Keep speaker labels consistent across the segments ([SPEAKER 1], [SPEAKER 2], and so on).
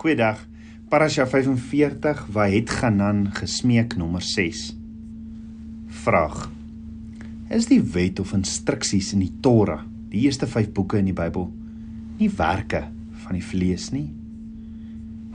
[SPEAKER 1] Goeiedag. Parasha 45 Wahet Ganan gesmeek nommer 6. Vraag: Is die wet of instruksies in die Torah, die eerste 5 boeke in die Bybel, nie werke van die vlees nie?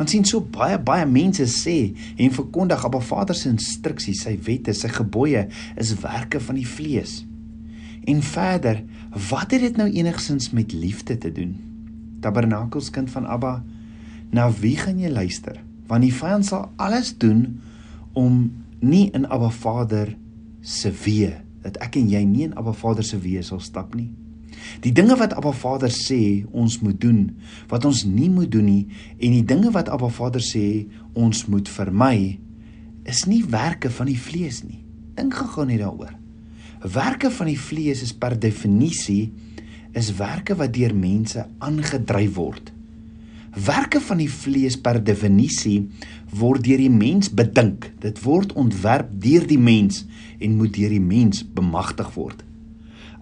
[SPEAKER 1] Want sien so baie baie mense sê en verkondig Abba Vader se instruksies, sy wette, sy gebooie is werke van die vlees. En verder, wat het dit nou enigsins met liefde te doen? Tabernakelskind van Abba, na wie gaan jy luister? Want die vyand sal alles doen om nie in Abba Vader se weë dat ek en jy nie in Abba Vader se weë sal stap nie. Die dinge wat Abba Vader sê ons moet doen, wat ons nie moet doen nie en die dinge wat Abba Vader sê ons moet vermy, is nie werke van die vlees nie. Dink gou net daaroor. Werke van die vlees is per definisie is werke wat deur mense aangedryf word. Werke van die vlees per definisie word deur die mens bedink. Dit word ontwerp deur die mens en moet deur die mens bemagtig word.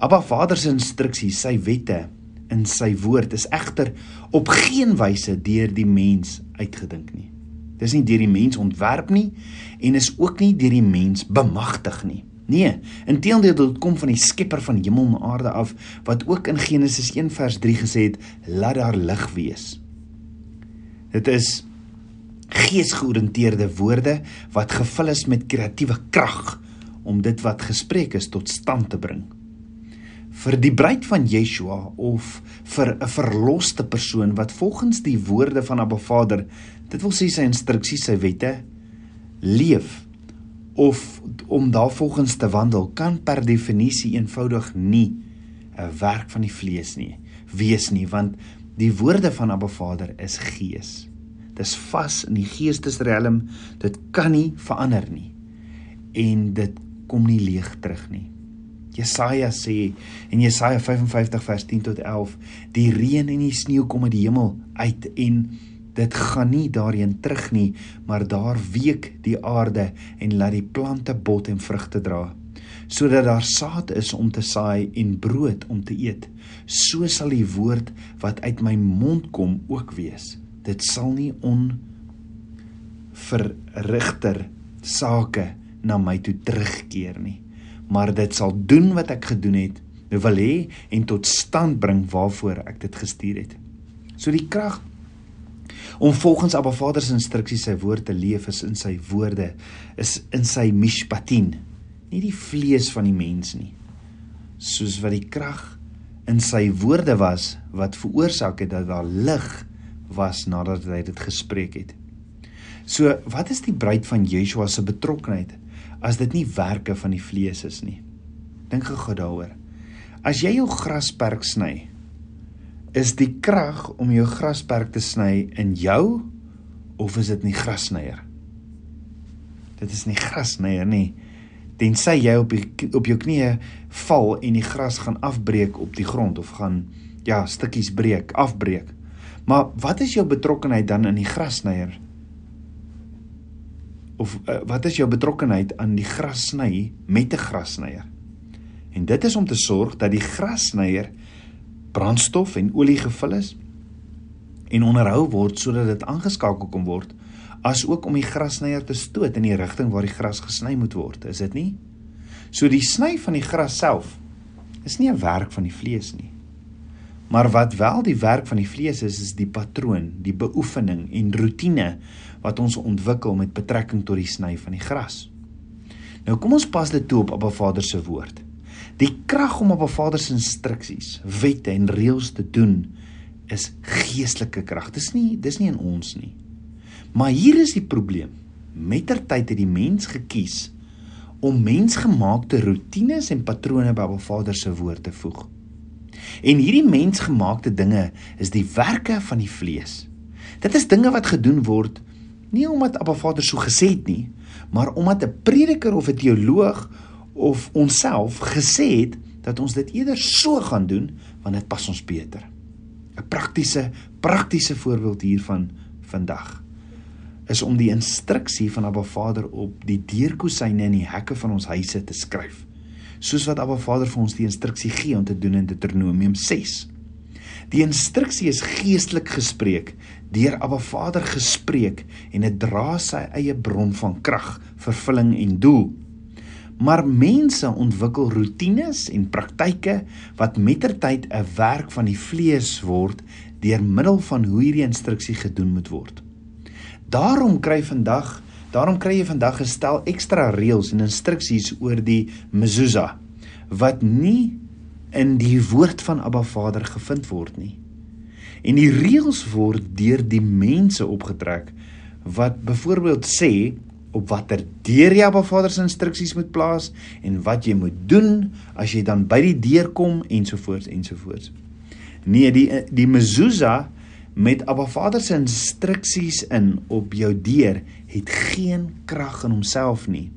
[SPEAKER 1] Abba Vader se instruksies, sy wette in sy woord is egter op geen wyse deur die mens uitgedink nie. Dis nie deur die mens ontwerp nie en is ook nie deur die mens bemagtig nie. Nee, inteendeel dit kom van die Skepper van hemel en aarde af wat ook in Genesis 1 vers 3 gesê het, laat daar lig wees. Dit is geesgeoriënteerde woorde wat gevul is met kreatiewe krag om dit wat gespreek is tot stand te bring. Vir die bruid van Yeshua of vir 'n verloste persoon wat volgens die woorde van Abba Vader, dit wil sê sy instruksies, sy wette leef of om daarvolgens te wandel kan per definisie eenvoudig nie 'n werk van die vlees nie wees nie want Die woorde van Abba Vader is gees. Dis vas in die geestesriem. Dit kan nie verander nie. En dit kom nie leeg terug nie. Jesaja sê in Jesaja 55 vers 10 tot 11, die reën en die sneeu kom uit die hemel uit en dit gaan nie daarheen terug nie, maar daar week die aarde en laat die plante bot en vrugte dra sodat daar saad is om te saai en brood om te eet. So sal die woord wat uit my mond kom ook wees. Dit sal nie on verrigter sake na my toe terugkeer nie, maar dit sal doen wat ek gedoen het, wil hê en tot stand bring waarvoor ek dit gestuur het. So die krag om volgens Abba Vader se instruksies sy woord te leef is in sy woorde, is in sy mishpatin, nie die vlees van die mens nie soos wat die krag in sy woorde was wat veroorsaak het dat daar lig was nadat hy dit gespreek het. So, wat is die bruid van Yeshua se betrokkeheid as dit nie werke van die vlees is nie? Dink gou daaroor. As jy jou grasperk sny, is die krag om jou grasperk te sny in jou of is dit nie grassnyer? Dit is nie grassnyer nie tensy jy op die, op jou knieë val en die gras gaan afbreek op die grond of gaan ja, stukkies breek, afbreek. Maar wat is jou betrokkeheid dan in die grasnyer? Of uh, wat is jou betrokkeheid aan die grassny met 'n grassnyer? En dit is om te sorg dat die grassnyer brandstof en olie gevul is en onderhou word sodat dit aangeskakel kan word as ook om die grasnyer te stoot in die rigting waar die gras gesny moet word, is dit nie? So die sny van die gras self is nie 'n werk van die vlees nie. Maar wat wel die werk van die vlees is, is die patroon, die beoefening en rotine wat ons ontwikkel met betrekking tot die sny van die gras. Nou kom ons pas dit toe op Abba Vader se woord. Die krag om op Abba Vader se instruksies, wette en reëls te doen is geestelike krag. Dis nie dis nie in ons nie. Maar hier is die probleem. Mettertyd het die mens gekies om mensgemaakte rotines en patrone by Baba Vader se woord te voeg. En hierdie mensgemaakte dinge is die werke van die vlees. Dit is dinge wat gedoen word nie omdat Abba Vader so gesê het nie, maar omdat 'n prediker of 'n teoloog of onsself gesê het dat ons dit eerder so gaan doen want dit pas ons beter. 'n Praktiese praktiese voorbeeld hiervan vandag is om die instruksie van Abba Vader op die deurkosyne en die hekke van ons huise te skryf. Soos wat Abba Vader vir ons die instruksie gee om te doen in Deuteronomium 6. Die instruksie is geestelik gespreek, deur Abba Vader gespreek en dit dra sy eie bron van krag, vervulling en doel. Maar mense ontwikkel rotines en praktyke wat mettertyd 'n werk van die vlees word deur middel van hoe hierdie instruksie gedoen moet word. Daarom kry vandag, daarom kry jy vandag 'n stel ekstra reëls en instruksies oor die mezuzah wat nie in die woord van Abba Vader gevind word nie. En die reëls word deur die mense opgetrek wat byvoorbeeld sê op watter deur jy Abba Vader se instruksies moet plaas en wat jy moet doen as jy dan by die deur kom ensovoorts ensovoorts. Nee, die die mezuzah met Abba Vader se instruksies in op jou deur het geen krag in homself nie.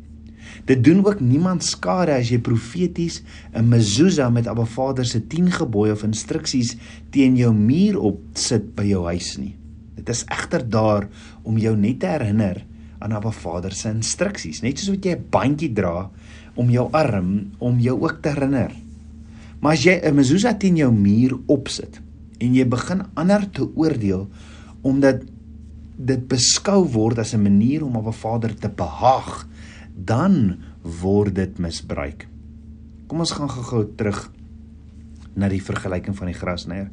[SPEAKER 1] Dit doen ook niemand skade as jy profeties 'n mezuzah met Abba Vader se 10 gebooie of instruksies teen jou muur op sit by jou huis nie. Dit is egter daar om jou net te herinner aan Abba Vader se instruksies, net soos wat jy 'n bandjie dra om jou arm om jou ook te herinner. Maar as jy 'n mezuzah teen jou muur opsit en jy begin ander te oordeel omdat dit beskou word as 'n manier om Abba Vader te behaag, dan word dit misbruik. Kom ons gaan gou-gou terug na die vergelyking van die grasnyer.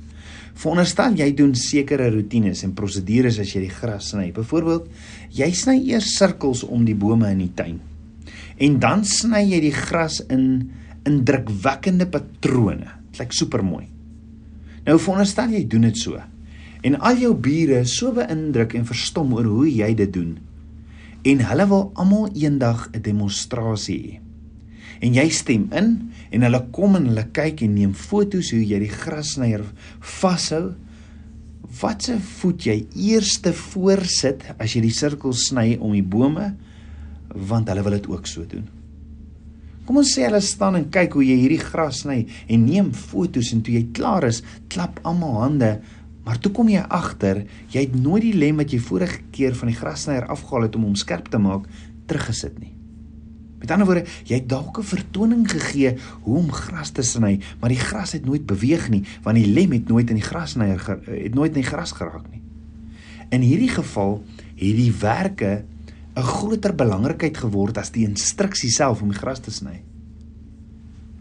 [SPEAKER 1] Veronderstel jy doen sekere rotines en prosedures as jy die gras sny. Byvoorbeeld, jy sny eers sirkels om die bome in die tuin. En dan sny jy die gras in indrukwekkende patrone. Dit lyk supermooi. Nou veronderstel jy doen dit so. En al jou bure so beïndruk en verstom oor hoe jy dit doen en hulle wil almal eendag 'n demonstrasie hê. En jy stem in en hulle kom en hulle kyk en neem foto's hoe jy die grassnyer vashou. Watse voet jy eerste voorsit as jy die sirkel sny om die bome want hulle wil dit ook so doen. Kom ons sê hulle staan en kyk hoe jy hierdie gras sny en neem foto's en toe jy klaar is, klap almal hande Maar toe kom jy agter, jy het nooit die lem wat jy vorige keer van die grassnyer afgehaal het om hom skerp te maak, teruggesit nie. Met ander woorde, jy het dalk 'n vertoning gegee hoe om gras te sny, maar die gras het nooit beweeg nie, want die lem het nooit in die grassnyer het nooit in die gras geraak nie. In hierdie geval het die werke 'n groter belangrikheid geword as die instruksie self om die gras te sny.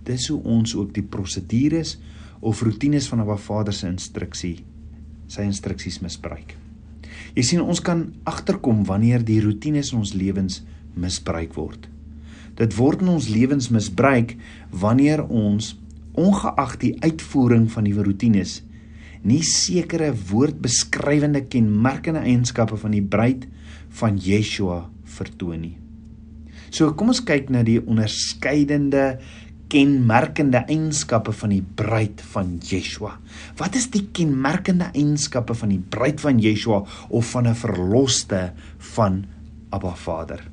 [SPEAKER 1] Dis hoe ons ook die prosedures of rotines van 'n Vader se instruksie sy instruksies misbruik. Jy sien ons kan agterkom wanneer die rotines in ons lewens misbruik word. Dit word in ons lewens misbruik wanneer ons ongeag die uitvoering van die rotines nie sekere woordbeskrywende kenmerkende eienskappe van die bruid van Yeshua vertoon nie. So kom ons kyk na die onderskeidende kenmerkende eienskappe van die bruid van Yeshua. Wat is die kenmerkende eienskappe van die bruid van Yeshua of van 'n verloste van Abba Vader?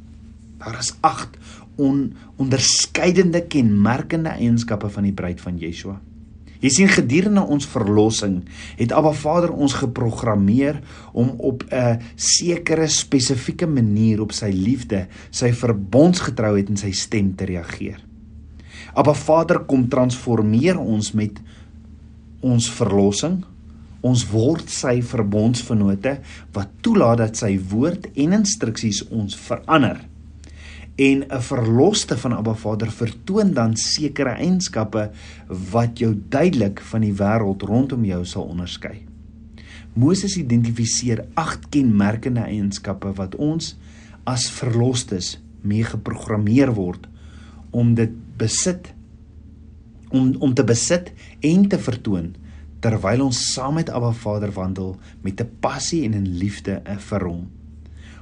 [SPEAKER 1] Daar is 8 on, onderskeidende kenmerkende eienskappe van die bruid van Yeshua. Jy sien gedurende ons verlossing het Abba Vader ons geprogrammeer om op 'n sekere spesifieke manier op sy liefde, sy verbondsgetrouheid en sy stem te reageer. Abba Vader kom transformeer ons met ons verlossing. Ons word sy verbondsvennote wat toelaat dat sy woord en instruksies ons verander. En 'n verloste van Abba Vader vertoon dan sekere eienskappe wat jou duidelik van die wêreld rondom jou sal onderskei. Moses identifiseer 8 kenmerkende eienskappe wat ons as verlostes mee geprogrammeer word om dit besit om om te besit en te vertoon terwyl ons saam met Abba Vader wandel met 'n passie en 'n liefde vir hom.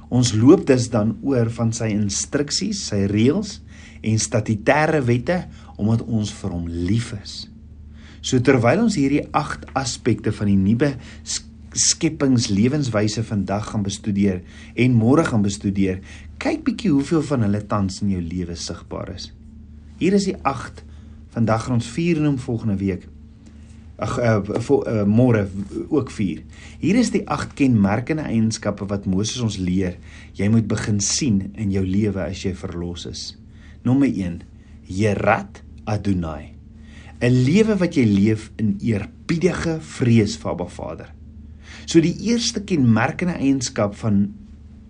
[SPEAKER 1] Ons loop dus dan oor van sy instruksies, sy reëls en statutêre wette omdat ons vir hom lief is. So terwyl ons hierdie 8 aspekte van die nuwe skepingslewenswyse vandag gaan bestudeer en môre gaan bestudeer, kyk bietjie hoeveel van hulle tans in jou lewe sigbaar is. Hier is die 8. Vandag gaan ons 4 noem volgende week. Ag uh, uh, môre ook 4. Hier is die 8 kenmerkende eienskappe wat Moses ons leer. Jy moet begin sien in jou lewe as jy verlos is. Nommer 1. Jerat Adonai. 'n lewe wat jy leef in eerbiedige vrees vir Abba Vader. So die eerste kenmerkende eienskap van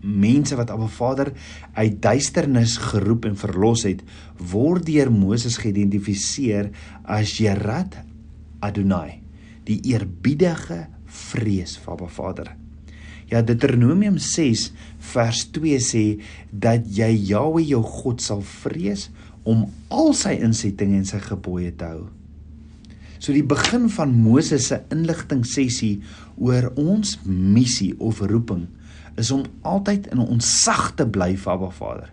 [SPEAKER 1] mense wat Abba Vader uit duisternis geroep en verlos het, word deur Moses geïdentifiseer as Jerat Adonai, die eerbiedige vrees vir Abba Vader. Ja Deuteronomium 6 vers 2 sê dat jy Jahwe jou God sal vrees om al sy insettinge en sy gebooie te hou. So die begin van Moses se inligting sessie oor ons missie of roeping is om altyd in ontsag te bly vir Abba Vader.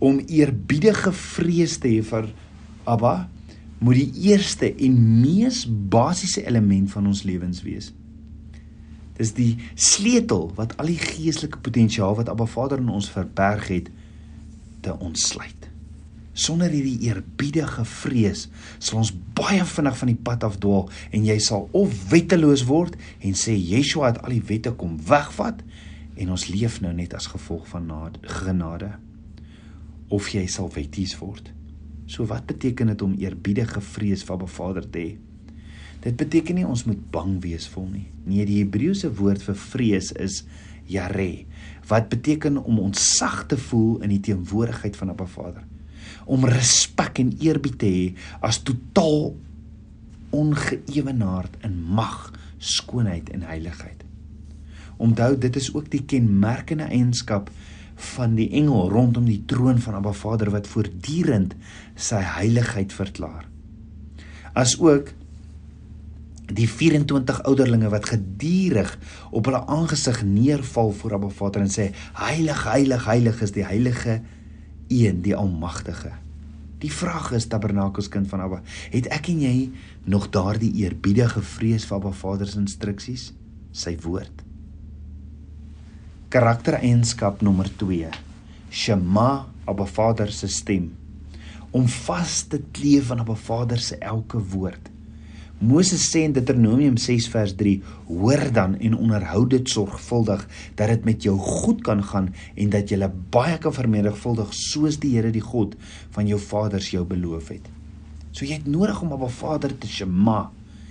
[SPEAKER 1] Om eerbiedige vrees te hê vir Abba moet die eerste en mees basiese element van ons lewens wees. Dis die sleutel wat al die geestelike potensiaal wat Abba Vader in ons verberg het te ontsluit. Sonder hierdie eerbiedige vrees sal ons baie vinnig van die pad afdwaal en jy sal of wetteloos word en sê Yeshua het al die wette kom wegvat en ons leef nou net as gevolg van genade of jy sal wetties word. So wat beteken dit om eerbiedige vrees vir Abba Vader te hê? Dit beteken nie ons moet bang wees vir hom nie. Nee, die Hebreëse woord vir vrees is yare wat beteken om ontsag te voel in die teenwoordigheid van Abba Vader. Om respek en eerbied te hê as totaal ongeëwenaard in mag, skoonheid en heiligheid. Onthou dit is ook die kenmerkende eienskap van die engel rondom die troon van Abba Vader wat voortdurend sy heiligheid verklaar. As ook die 24 ouderlinge wat gedurig op hulle aangesig neerval voor Abba Vader en sê heilig heilig heilig is die heilige een die almagtige. Die vraag is tabernakels kind van Abba, het ek en jy nog daardie eerbiedige vrees vir Abba Vader se instruksies, sy woord? Karaktereienskap nommer 2. Shema Abba Vader se stem. Om vas te kleef aan Abba Vader se elke woord. Moses sê in Deuteronomium 6 vers 3: "Hoor dan en onderhou dit sorgvuldig dat dit met jou goed kan gaan en dat jy baie kan vermenigvuldig soos die Here die God van jou vaders jou beloof het." So jy het nodig om Abba Vader te shema.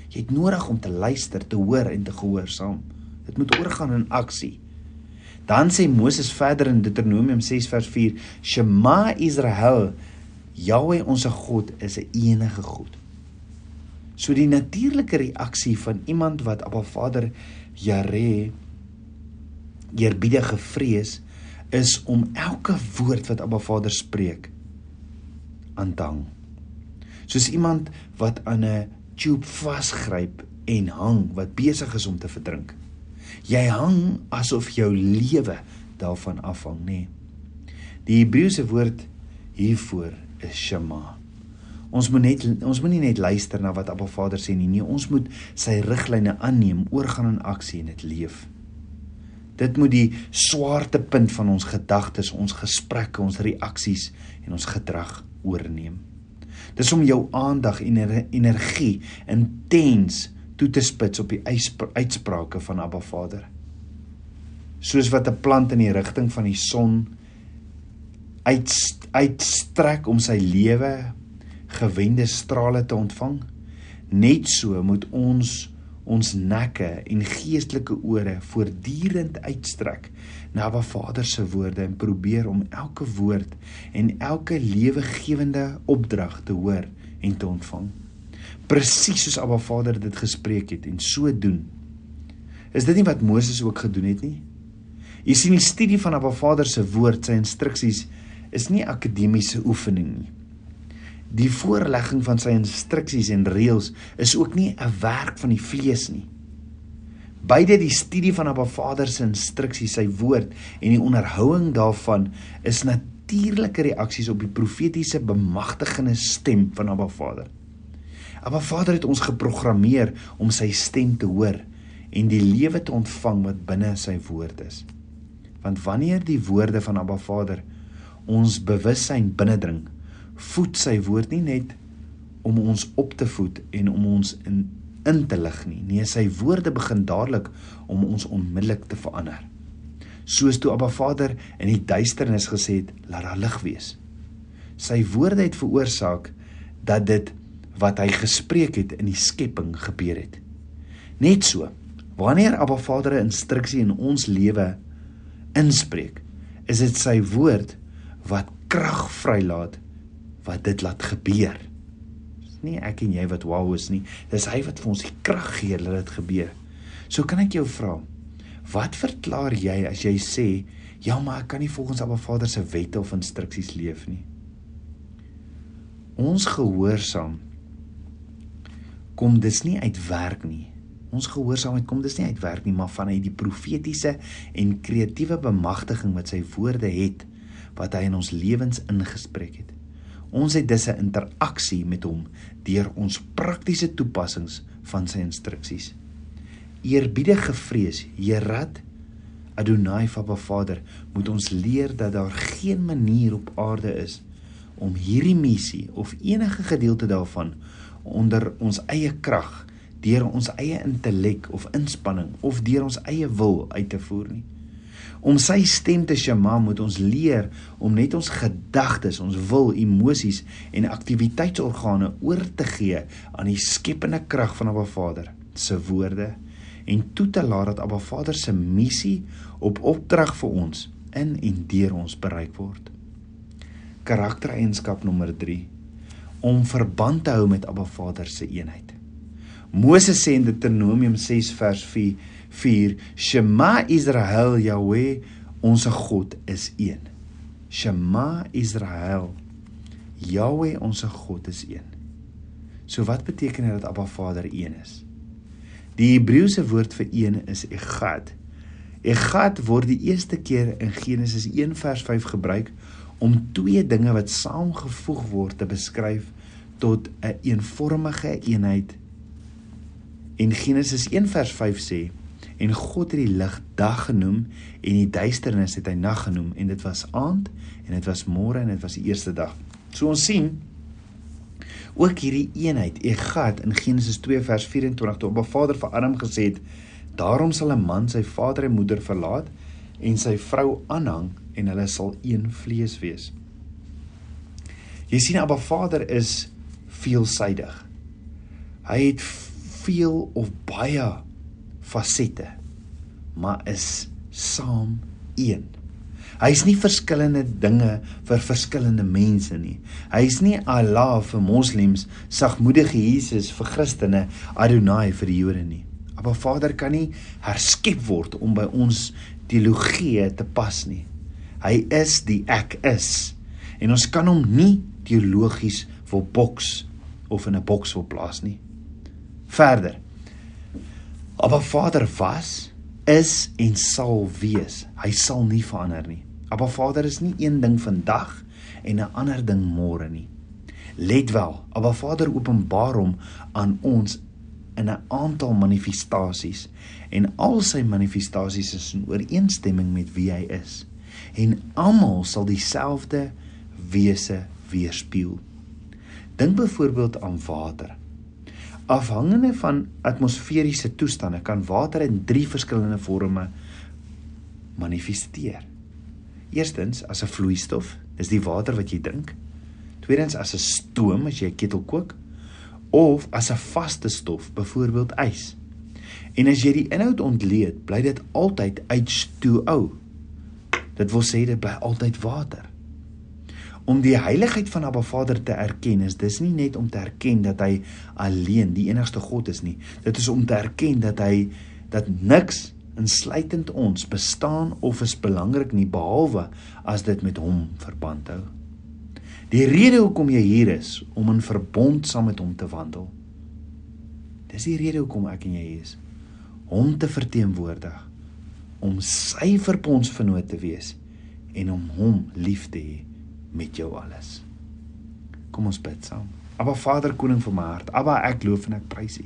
[SPEAKER 1] Jy het nodig om te luister, te hoor en te gehoorsaam. Dit moet oorgaan in aksie. Dan sê Moses verder in Deuteronomium 6 vers 4: Shema Israel, Jahweh ons God is 'n enige God. So die natuurlike reaksie van iemand wat Abba Vader Jare eerbiedige vrees is om elke woord wat Abba Vader spreek aan te hang. Soos iemand wat aan 'n tube vasgryp en hang wat besig is om te verdrink. Jy hang asof jou lewe daarvan afhang, nê. Nee. Die Hebreëse woord hiervoor is shema. Ons moet net ons moet nie net luister na wat Abba Vader sê nie, nee, ons moet sy riglyne aanneem, oorgaan in aksie en dit leef. Dit moet die swaartepunt van ons gedagtes, ons gesprekke, ons reaksies en ons gedrag oorneem. Dis om jou aandag en energie intens toe te spits op die uitsprake van Abba Vader. Soos wat 'n plant in die rigting van die son uitstrek om sy lewe gewende strale te ontvang, net so moet ons ons nekke en geestelike ore voortdurend uitstrek na Abba Vader se woorde en probeer om elke woord en elke lewegewende opdrag te hoor en te ontvang presies soos Abba Vader dit gespreek het en so doen. Is dit nie wat Moses ook gedoen het nie? Jy sien die studie van Abba Vader se woord, sy instruksies is nie akademiese oefening nie. Die voorlegging van sy instruksies en reëls is ook nie 'n werk van die vlees nie. Beide die studie van Abba Vader se instruksies, sy woord en die onderhouding daarvan is natuurlike reaksies op die profetiese bemagtigende stem van Abba Vader. Abba Vader het ons geprogrammeer om sy stem te hoor en die lewe te ontvang wat binne sy woord is. Want wanneer die woorde van Abba Vader ons bewussyn binnendring, voed sy woord nie net om ons op te voed en om ons in in te lig nie. Nee, sy woorde begin dadelik om ons onmiddellik te verander. Soos toe Abba Vader in die duisternis gesê het, laat daar lig wees. Sy woorde het veroorsaak dat dit wat hy gespreek het in die skepping gebeur het. Net so, wanneer Abba Vader 'n instruksie in ons lewe inspreek, is dit sy woord wat krag vrylaat wat dit laat gebeur. Dis nie ek en jy wat wow is nie, dis hy wat vir ons die krag gee dat dit gebeur. So kan ek jou vra, wat verklaar jy as jy sê, ja, maar ek kan nie volgens Abba Vader se wette of instruksies leef nie? Ons gehoorsaam kom dis nie uit werk nie. Ons gehoorsaamheid kom dis nie uit werk nie, maar vanuit die profetiese en kreatiewe bemagtiging wat sy woorde het wat hy in ons lewens ingespreek het. Ons het dus 'n interaksie met hom deur ons praktiese toepassings van sy instruksies. Eerbiedige vrees, Herat Adonai Vader, moet ons leer dat daar geen manier op aarde is om hierdie missie of enige gedeelte daarvan onder ons eie krag, deur ons eie intellek of inspanning of deur ons eie wil uit te voer nie. Om sy stem te shema moet ons leer om net ons gedagtes, ons wil, emosies en aktiwiteitsorgane oor te gee aan die skepende krag van Abba Vader se woorde en toe te laat dat Abba Vader se missie op opdrag vir ons in en deur ons bereik word. Karaktereienskap nommer 3 om verband te hou met Abba Vader se eenheid. Moses sê in Deuteronomium 6 vers 4 4 Shema Israel Yahweh ons God is een. Shema Israel Yahweh ons God is een. So wat beteken dit dat Abba Vader een is? Die Hebreëse woord vir een is Echad. Echad word die eerste keer in Genesis 1 vers 5 gebruik om twee dinge wat saamgevoeg word te beskryf tot 'n een eenvormige eenheid. En Genesis 1 vers 5 sê en God het die lig dag genoem en die duisternis het hy nag genoem en dit was aand en dit was môre en dit was die eerste dag. So ons sien ook hierdie eenheid Egat in Genesis 2 vers 24 toe 'n vader vir Adam gesê het daarom sal 'n man sy vader en moeder verlaat en sy vrou aanhang en hulle sal een vlees wees. Jy sien Abba Vader is veelsidig. Hy het veel of baie fasette, maar is saam een. Hy is nie verskillende dinge vir verskillende mense nie. Hy is nie Allah vir moslems, sagmoedige Jesus vir Christene, Adonai vir die Jode nie. Maar Vader kan nie herskep word om by ons teologie te pas nie. Hy is die ek is. En ons kan hom nie teologies wil boks of in 'n boks wil plaas nie. Verder. Abba Vader was, is en sal wees. Hy sal nie verander nie. Abba Vader is nie een ding vandag en 'n ander ding môre nie. Let wel, Abba Vader openbaar hom aan ons in 'n aantal manifestasies en al sy manifestasies is in ooreenstemming met wie hy is en almal sal dieselfde wese weerspieël. Dink byvoorbeeld aan water. Afhangende van atmosferiese toestande kan water in drie verskillende forme manifesteer. Eerstens as 'n vloeistof, dis die water wat jy drink. Tweedens as 'n stoom as jy 'n ketel kook of as 'n vaste stof, byvoorbeeld ys. En as jy die inhoud ontleed, bly dit altyd H2O. Dit wil sê dit bly altyd water. Om die heiligheid van Abba Vader te erken is dis nie net om te erken dat hy alleen die enigste God is nie. Dit is om te erken dat hy dat niks insluitend ons bestaan of is belangrik nie behalwe as dit met hom verband hou. Die rede hoekom jy hier is om in verbond saam met hom te wandel. Dis die rede hoekom ek en jy hier is. Hom te verteenwoordig om sy verbondsvernoot te wees en om hom lief te hê met jou alles. Kom ons bid saam. Aba Vader koning van my hart. Aba ek loof en ek prys U.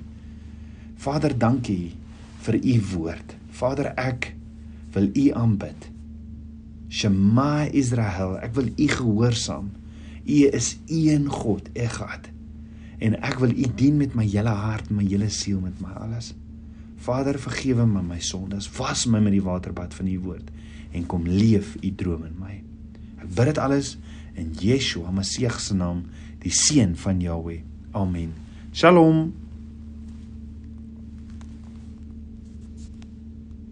[SPEAKER 1] Vader, dankie vir U woord. Vader, ek wil U aanbid. Shema Israel, ek wil U gehoorsaam. U is een God, Echad. En ek wil U dien met my hele hart, my hele siel, met my alles. Vader, vergewe my my sondes. Was my met die waterbad van U woord en kom leef U droom in my. Ek bid dit alles in Yeshua Messie se naam, die seun van Jahweh. Amen. Shalom.